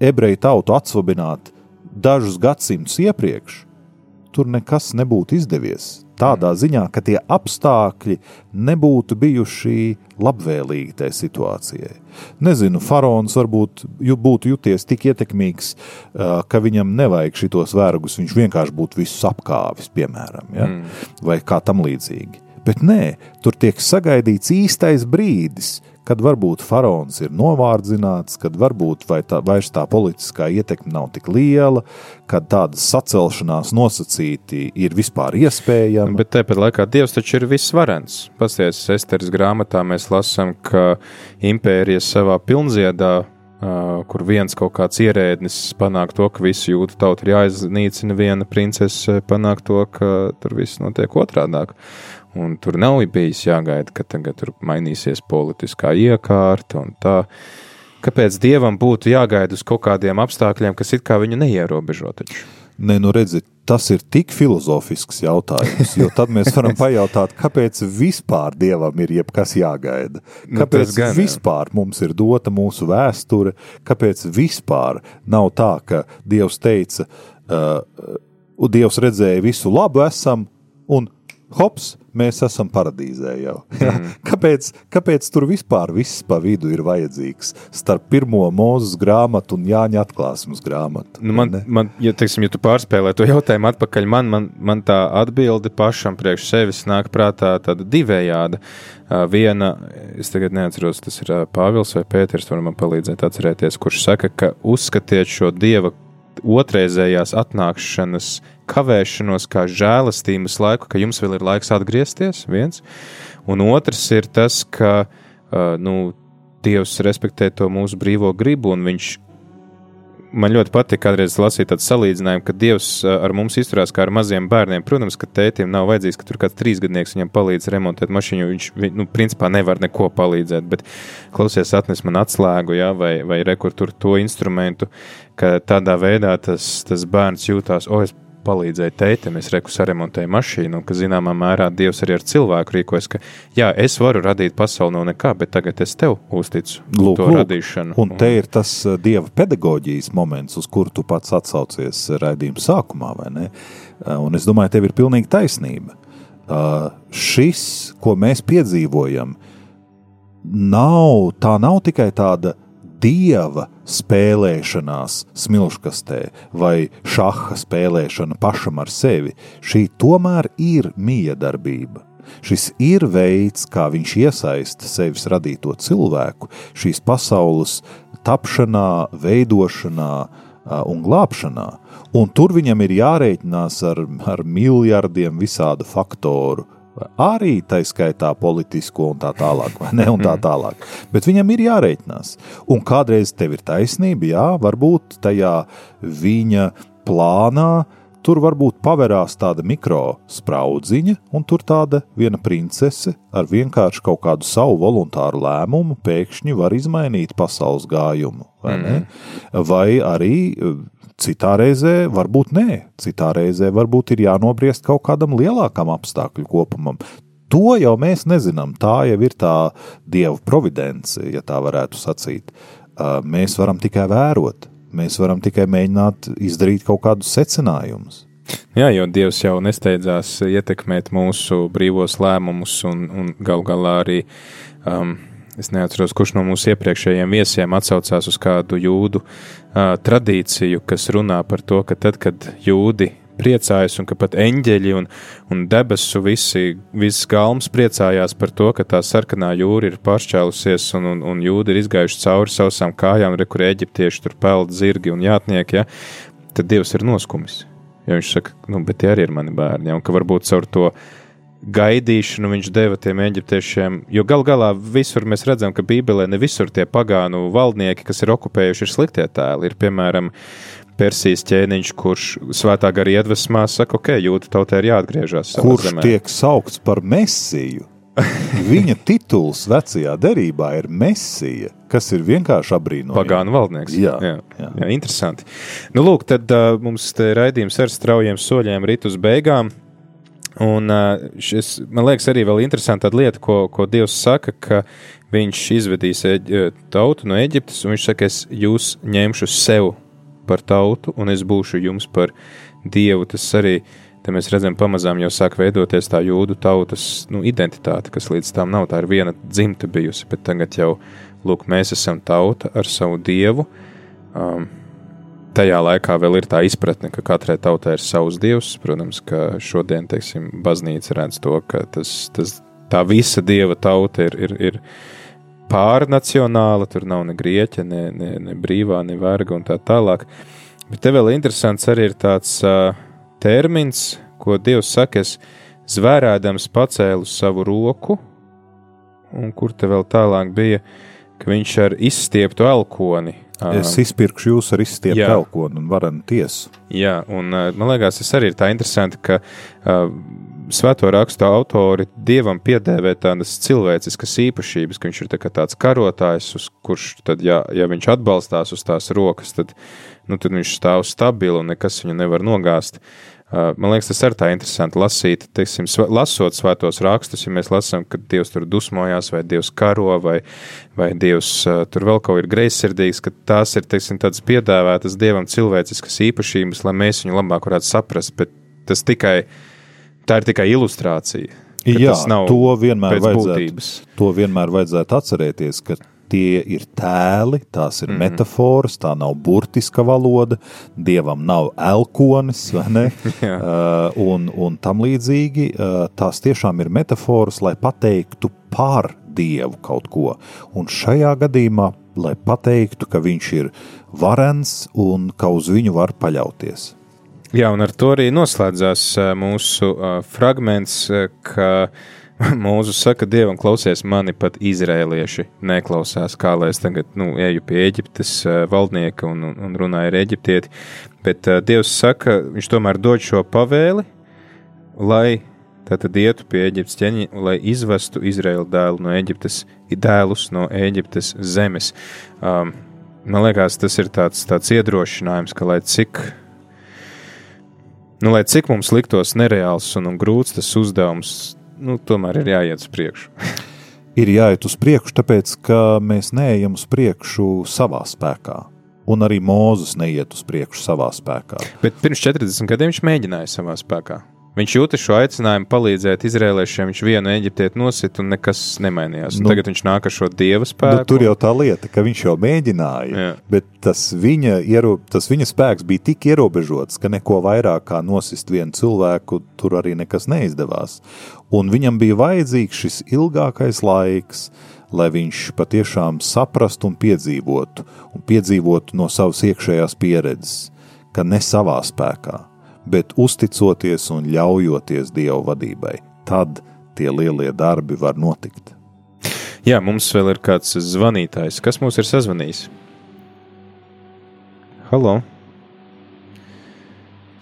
ebreju tautu atsvabināt dažus gadsimtus iepriekš, tur nekas nebūtu izdevies. Tādā mm. ziņā, ka tie apstākļi nebūtu bijuši labvēlīgi tai situācijai. Nezinu, faraons varbūt būtu juties tik ietekmīgs, ka viņam nevajag šitos vergus, viņš vienkārši būtu visus apkāvis, piemēram, ja? mm. vai kā tam līdzīgi. Bet nē, tur tiek sagaidīts īstais brīdis, kad varbūt faraons ir novārdzināts, kad varbūt tā, vairs tā politiskā ietekme nav tik liela, kad tādas sacelšanās nosacīti ir vispār iespējama. Bet tāpat laikā Dievs taču ir visvarens. Pasties, Esteras grāmatā mēs lasām, ka impērija savā pilnziedā kur viens kaut kāds ierēdnis panāk to, ka visu jūtu tautu ir jāiznīcina, viena princese panāk to, ka tur viss notiek otrādāk. Un tur nav bijis jāgaida, ka tagad tur mainīsies politiskā iekārta un tā. Kāpēc dievam būtu jāgaida uz kaut kādiem apstākļiem, kas it kā viņu neierobežo? Taču? Nē, nu redziet, tas ir tik filozofisks jautājums, jo tad mēs varam pajautāt, kāpēc vispār dievam ir jebkas jāgaida? Nu, kāpēc nu, gan, vispār jā. mums ir dota mūsu vēsture? Kāpēc vispār nav tā, ka dievs teica, uh, dievs redzēja visu labu esam un hops, mēs esam paradīzē jau. Ja? Mm. Kāpēc, kāpēc tur vispār viss pa vidu ir vajadzīgs starp pirmo mūzes grāmatu un Jāņa atklāsmes grāmatu? Nu man, ne? man, ja, teiksim, ja tu pārspēlē to jautājumu atpakaļ, man, man, man tā atbilde pašam priekš sevis nāk prātā tāda divējāda. Viena, es tagad neatceros, tas ir Pāvils vai Pēters, var man palīdzēt atcerēties, kurš saka, ka uzskatiet šo Dieva otrreizējās atnākšanas kavēšanos, kā žēlastības laiku, ka jums vēl ir laiks atgriezties, viens. Un otrs ir tas, ka uh, nu, Dievs respektē to mūsu brīvo gribu, un viņš man ļoti patīk kādreiz lasīt tādu salīdzinājumu, ka Dievs ar mums izturās kā ar maziem bērniem. Protams, ka tētim nav vajadzīgs, ka tur kāds trīsgadnieks viņam palīdz remontēt mašīnu. Viņš, nu, principā nevar neko palīdzēt, bet klausies, atnes man atslēgu, ja, vai, vai rekur tur to instrumentu, ka tādā veidā tas, tas bērns jūtās, o, es palīdzēja teitam, es reku saremontēju mašīnu, un ka zināmā mērā Dievs arī ar cilvēku rīkojas, ka jā, es varu radīt pasauli no nekā, bet tagad es tev uzticu lūk, to lūk, radīšanu. Un te ir tas uh, Dieva pedagoģijas moments, uz kuru tu pats atsaucies raidījuma sākumā, vai ne? Uh, un es domāju, tev ir pilnīgi taisnība. Uh, šis, ko mēs piedzīvojam, nav, tā nav tikai tāda dieva spēlēšanās smilškastē vai šaha spēlēšana pašam ar sevi, šī tomēr ir miedarbība. Šis ir veids, kā viņš iesaista sevis radīto cilvēku šīs pasaules tapšanā, veidošanā un glābšanā. Un tur viņam ir jārēķinās ar, ar miljardiem visādu faktoru, arī tā skaitā politisko un tā tālāk, vai ne? Un tā tālāk. Bet viņam ir jārēķinās. Un kādreiz tev ir taisnība, jā, varbūt tajā viņa plānā. Tur varbūt pavērās tāda mikrospraudziņa, un tur tāda viena princese ar vienkārši kaut kādu savu voluntāru lēmumu pēkšņi var izmainīt pasaules gājumu. Vai, mm -hmm. vai arī Citā reizē varbūt nē, citā reizē varbūt ir jānobriest kaut kādam lielākam apstākļu kopumam. To jau mēs nezinām. Tā jau ir tā dieva providence, ja tā varētu sacīt. Mēs varam tikai vērot, mēs varam tikai mēģināt izdarīt kaut kādus secinājumus. Jā, jo Dievs jau nesteidzās ietekmēt mūsu brīvos lēmumus, un, un gal galā arī um, Es neatceros, kurš no mūsu iepriekšējiem viesiem atsaucās uz kādu jūdu uh, tradīciju, kas runā par to, ka tad, kad jūdi priecājas un ka pat eņģeļi un, un debesu visi, viss galms priecājās par to, ka tā sarkanā jūra ir pāršķēlusies un, un, un jūdi ir izgājuši cauri sausām kājām, re, kur eģiptieši tur peld zirgi un jātnieki, ja, tad Dievs ir noskumis. Jo viņš saka, nu, bet tie arī ir mani bērni, ja, un ka varbūt caur to gaidīšanu viņš deva tiem eģiptiešiem. Jo gal galā visur mēs redzam, ka Bībelē ne visur tie pagānu valdnieki, kas ir okupējuši, ir sliktie tēli. Ir piemēram Persijas ķēniņš, kurš svētā gara iedvesmā saka, ok, jūta tautai ir jāatgriežas. Kurš zemē. tiek saukts par mesiju? Viņa tituls vecajā derībā ir mesija, kas ir vienkārši apbrīnojami. Pagānu valdnieks. Jā, jā, jā. jā interesanti. Nu, lūk, tad uh, mums te raidījums ar straujiem soļiem rit uz beigām. Un šis, man liekas, arī vēl interesanta lieta, ko, ko Dievs saka, ka viņš izvedīs tautu no Eģiptes, un viņš saka, es jūs ņemšu sev par tautu, un es būšu jums par Dievu. Tas arī, mēs redzam, pamazām jau sāk veidoties tā jūdu tautas nu, identitāte, kas līdz tam nav. Tā ir viena dzimta bijusi, bet tagad jau, lūk, mēs esam tauta ar savu Dievu. Um, tajā laikā vēl ir tā izpratne, ka katrai tautai ir savs dievs. Protams, ka šodien, teiksim, baznīca redz to, ka tas, tas, tā visa dieva tauta ir, ir, ir pārnacionāla, tur nav ne grieķa, ne, ne, ne brīvā, ne verga un tā tālāk. Bet te vēl interesants arī ir tāds uh, termins, ko Dievs saka, es zvērēdams pacēlu savu roku, un kur te vēl tālāk bija, ka viņš ar izstieptu elkoni Es izpirkšu jūs ar izstieptu elkonu un varenu tiesu. Jā, un man liekas, tas arī ir tā interesanti, ka uh, svēto rakstu autori dievam piedēvē tādas cilvēciskas īpašības, ka viņš ir tā tāds karotājs, kurš, tad, ja, ja viņš atbalstās uz tās rokas, tad, nu, tad viņš stāv stabili un nekas viņu nevar nogāzt. Uh, Man liekas, tas ir tā interesanti lasīt, teiksim, lasot svētos rakstus, ja mēs lasām, ka Dievs tur dusmojās, vai Dievs karo, vai, vai Dievs tur vēl kaut ir greizsirdīgs, ka tās ir, teiksim, tādas piedāvātas Dievam cilvēciskas īpašības, lai mēs viņu labāk varētu saprast, bet tas tikai, tā ir tikai ilustrācija. Jā, to vienmēr, to vienmēr vajadzētu atcerēties, ka tie ir tēli, tās ir mm -hmm. metafāras, tā nav burtiska valoda, dievam nav elkonis, uh, un, un tam līdzīgi uh, tās tiešām ir metafāras, lai pateiktu par dievu kaut ko. Un šajā gadījumā, lai pateiktu, ka viņš ir varens un ka uz viņu var paļauties. Jā, un ar to arī noslēdzās uh, mūsu uh, fragments, uh, ka uh, Mūzus saka, Dievam, klausies mani, pat izrēlieši neklausās, kā lai es tagad nu, eju pie Eģiptes uh, valdnieka un, un, un runāju ar eģiptieti. Bet uh, Dievs saka, viņš tomēr dod šo pavēli, lai tātad ietu pie Eģiptes ķeņa, lai izvestu Izraēlu dēlu no Eģiptes, dēlus no Eģiptes zemes. Um, man liekas, tas ir tāds, tāds iedrošinājums, ka lai cik nu, lai cik mums liktos nereāls un, un grūts tas uzdevums, nu, tomēr ir jāiet uz priekšu. ir jāiet uz priekšu, tāpēc ka mēs neejam uz priekšu savā spēkā. Un arī Mozus neiet uz priekšu savā spēkā. Bet pirms 40 gadiem viņš mēģināja savā spēkā. Viņš jūta šo aicinājumu palīdzēt izrēliešiem. Viņš vienu eģiptieti nosit un nekas nemainījās. Nu, tagad viņš nāk ar šo dieva spēku. Nu, tur jau tā lieta, ka viņš jau mēģināja, Jā. bet tas viņa, iero, tas viņa spēks bija tik ierobežots, ka neko vairāk kā nosist vienu cilvēku tur arī nekas neizdevās. Un viņam bija vajadzīgs šis ilgākais laiks, lai viņš patiešām saprastu un piedzīvotu, un piedzīvotu no savas iekšējās pieredzes, ka ne savā spēkā bet uzticoties un ļaujoties Dieva vadībai. Tad tie lielie darbi var notikt. Jā, mums vēl ir kāds zvanītājs. Kas mums ir sazvanījis? Halo!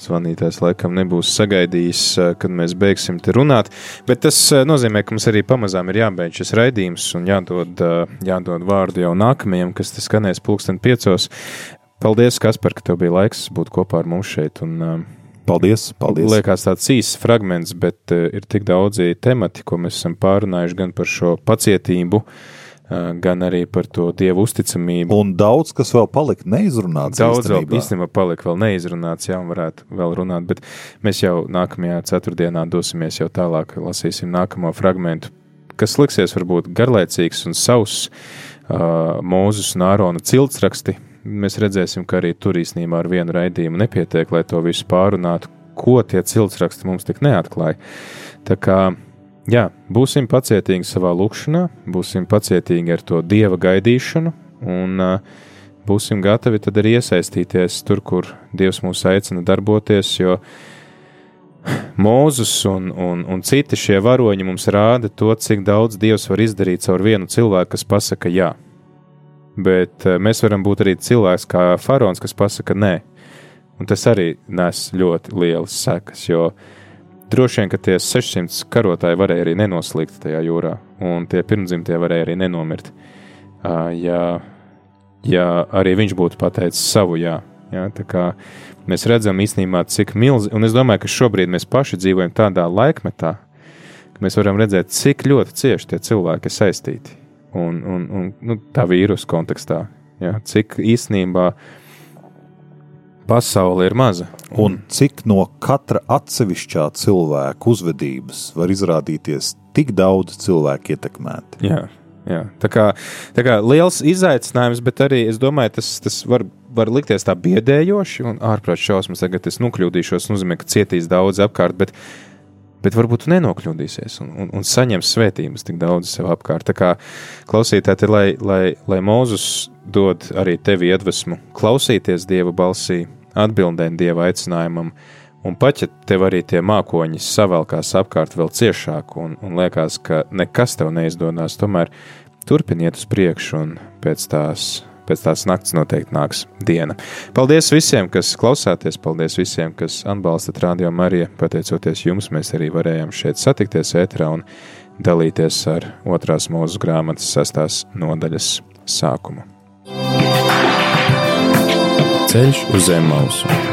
Zvanītājs laikam nebūs sagaidījis, kad mēs beigsim te runāt, bet tas nozīmē, ka mums arī pamazām ir jābeidz šis raidījums un jādod, jādod vārdu jau nākamajam, kas te skanēs pulksten piecos. Paldies, Kaspar, ka tev bija laiks būt kopā ar mums šeit un uh, Paldies! paldies. Liekas, tāds īsts fragments, bet uh, ir tik daudzi temati, ko mēs esam pārunājuši gan par šo pacietību, uh, gan arī par to dievu uzticamību. Un daudz, kas vēl palika neizrunāts. Daudz īstenībā. vēl īstenībā palika vēl neizrunāts, jā, un varētu vēl runāt, bet mēs jau nākamajā ceturtdienā dosimies jau tālāk, lasīsim nākamo fragmentu, kas liksies varbūt garlaicīgs un savs uh, Mūzus un Ārona ciltsraksti, mēs redzēsim, ka arī tur īstenībā ar vienu raidījumu nepietiek, lai to visu pārunātu, ko tie ciltsraksti mums tik neatklāja. Tā kā jā, būsim pacietīgi savā lūkšanā, būsim pacietīgi ar to dieva gaidīšanu un būsim gatavi tad arī iesaistīties tur, kur Dievs mūs aicina darboties, jo Mūzus un, un, un citi šie varoņi mums rāda to, cik daudz Dievs var izdarīt caur vienu cilvēku, kas pasaka jā. Bet eh, mēs varam būt arī cilvēks kā faraons, kas pasaka nē. Un tas arī nes ļoti lielas sekas, jo droši vien, ka tie 600 karotāji varēja arī nenoslīgt tajā jūrā, un tie pirmdzimtie varēja arī nenomirt. Ja, ja arī viņš būtu pateicis savu jā. Ja, mēs redzam īstenībā, cik milzīgi, un es domāju, ka šobrīd mēs paši dzīvojam tādā laikmetā, ka mēs varam redzēt, cik ļoti cieši tie cilvēki ir saistīti un, un, un nu, tā vīrusu kontekstā. Ja, cik īstenībā pasaule ir maza. Un cik no katra atsevišķā cilvēka uzvedības var izrādīties tik daudz cilvēku ietekmēti. Jā. Jā, tā kā, tā kā liels izaicinājums, bet arī es domāju, tas, tas var, var likties tā biedējoši un ārprāt šausmas. Tagad es nokļūdīšos, nozīmē, ka cietīs daudz apkārt, bet bet varbūt nenokļūdīsies un, un, un saņems svētības tik daudz sev apkārt. Tā kā klausītāji, lai, lai, lai Mūzus dod arī tevi iedvesmu klausīties Dieva balsī, atbildēt Dieva aicinājumam, un pat ja tev arī tie mākoņi savelkās apkārt vēl ciešāk un, un liekas, ka nekas tev neizdodas, tomēr turpiniet uz priekšu un pēc tās pēc tās nakts noteikti nāks diena. Paldies visiem, kas klausāties, paldies visiem, kas atbalstat Radio Mariju. Pateicoties jums, mēs arī varējām šeit satikties ētrā un dalīties ar otrās mūsu grāmatas sestās nodaļas sākumu. Ceļš uz zem mausu.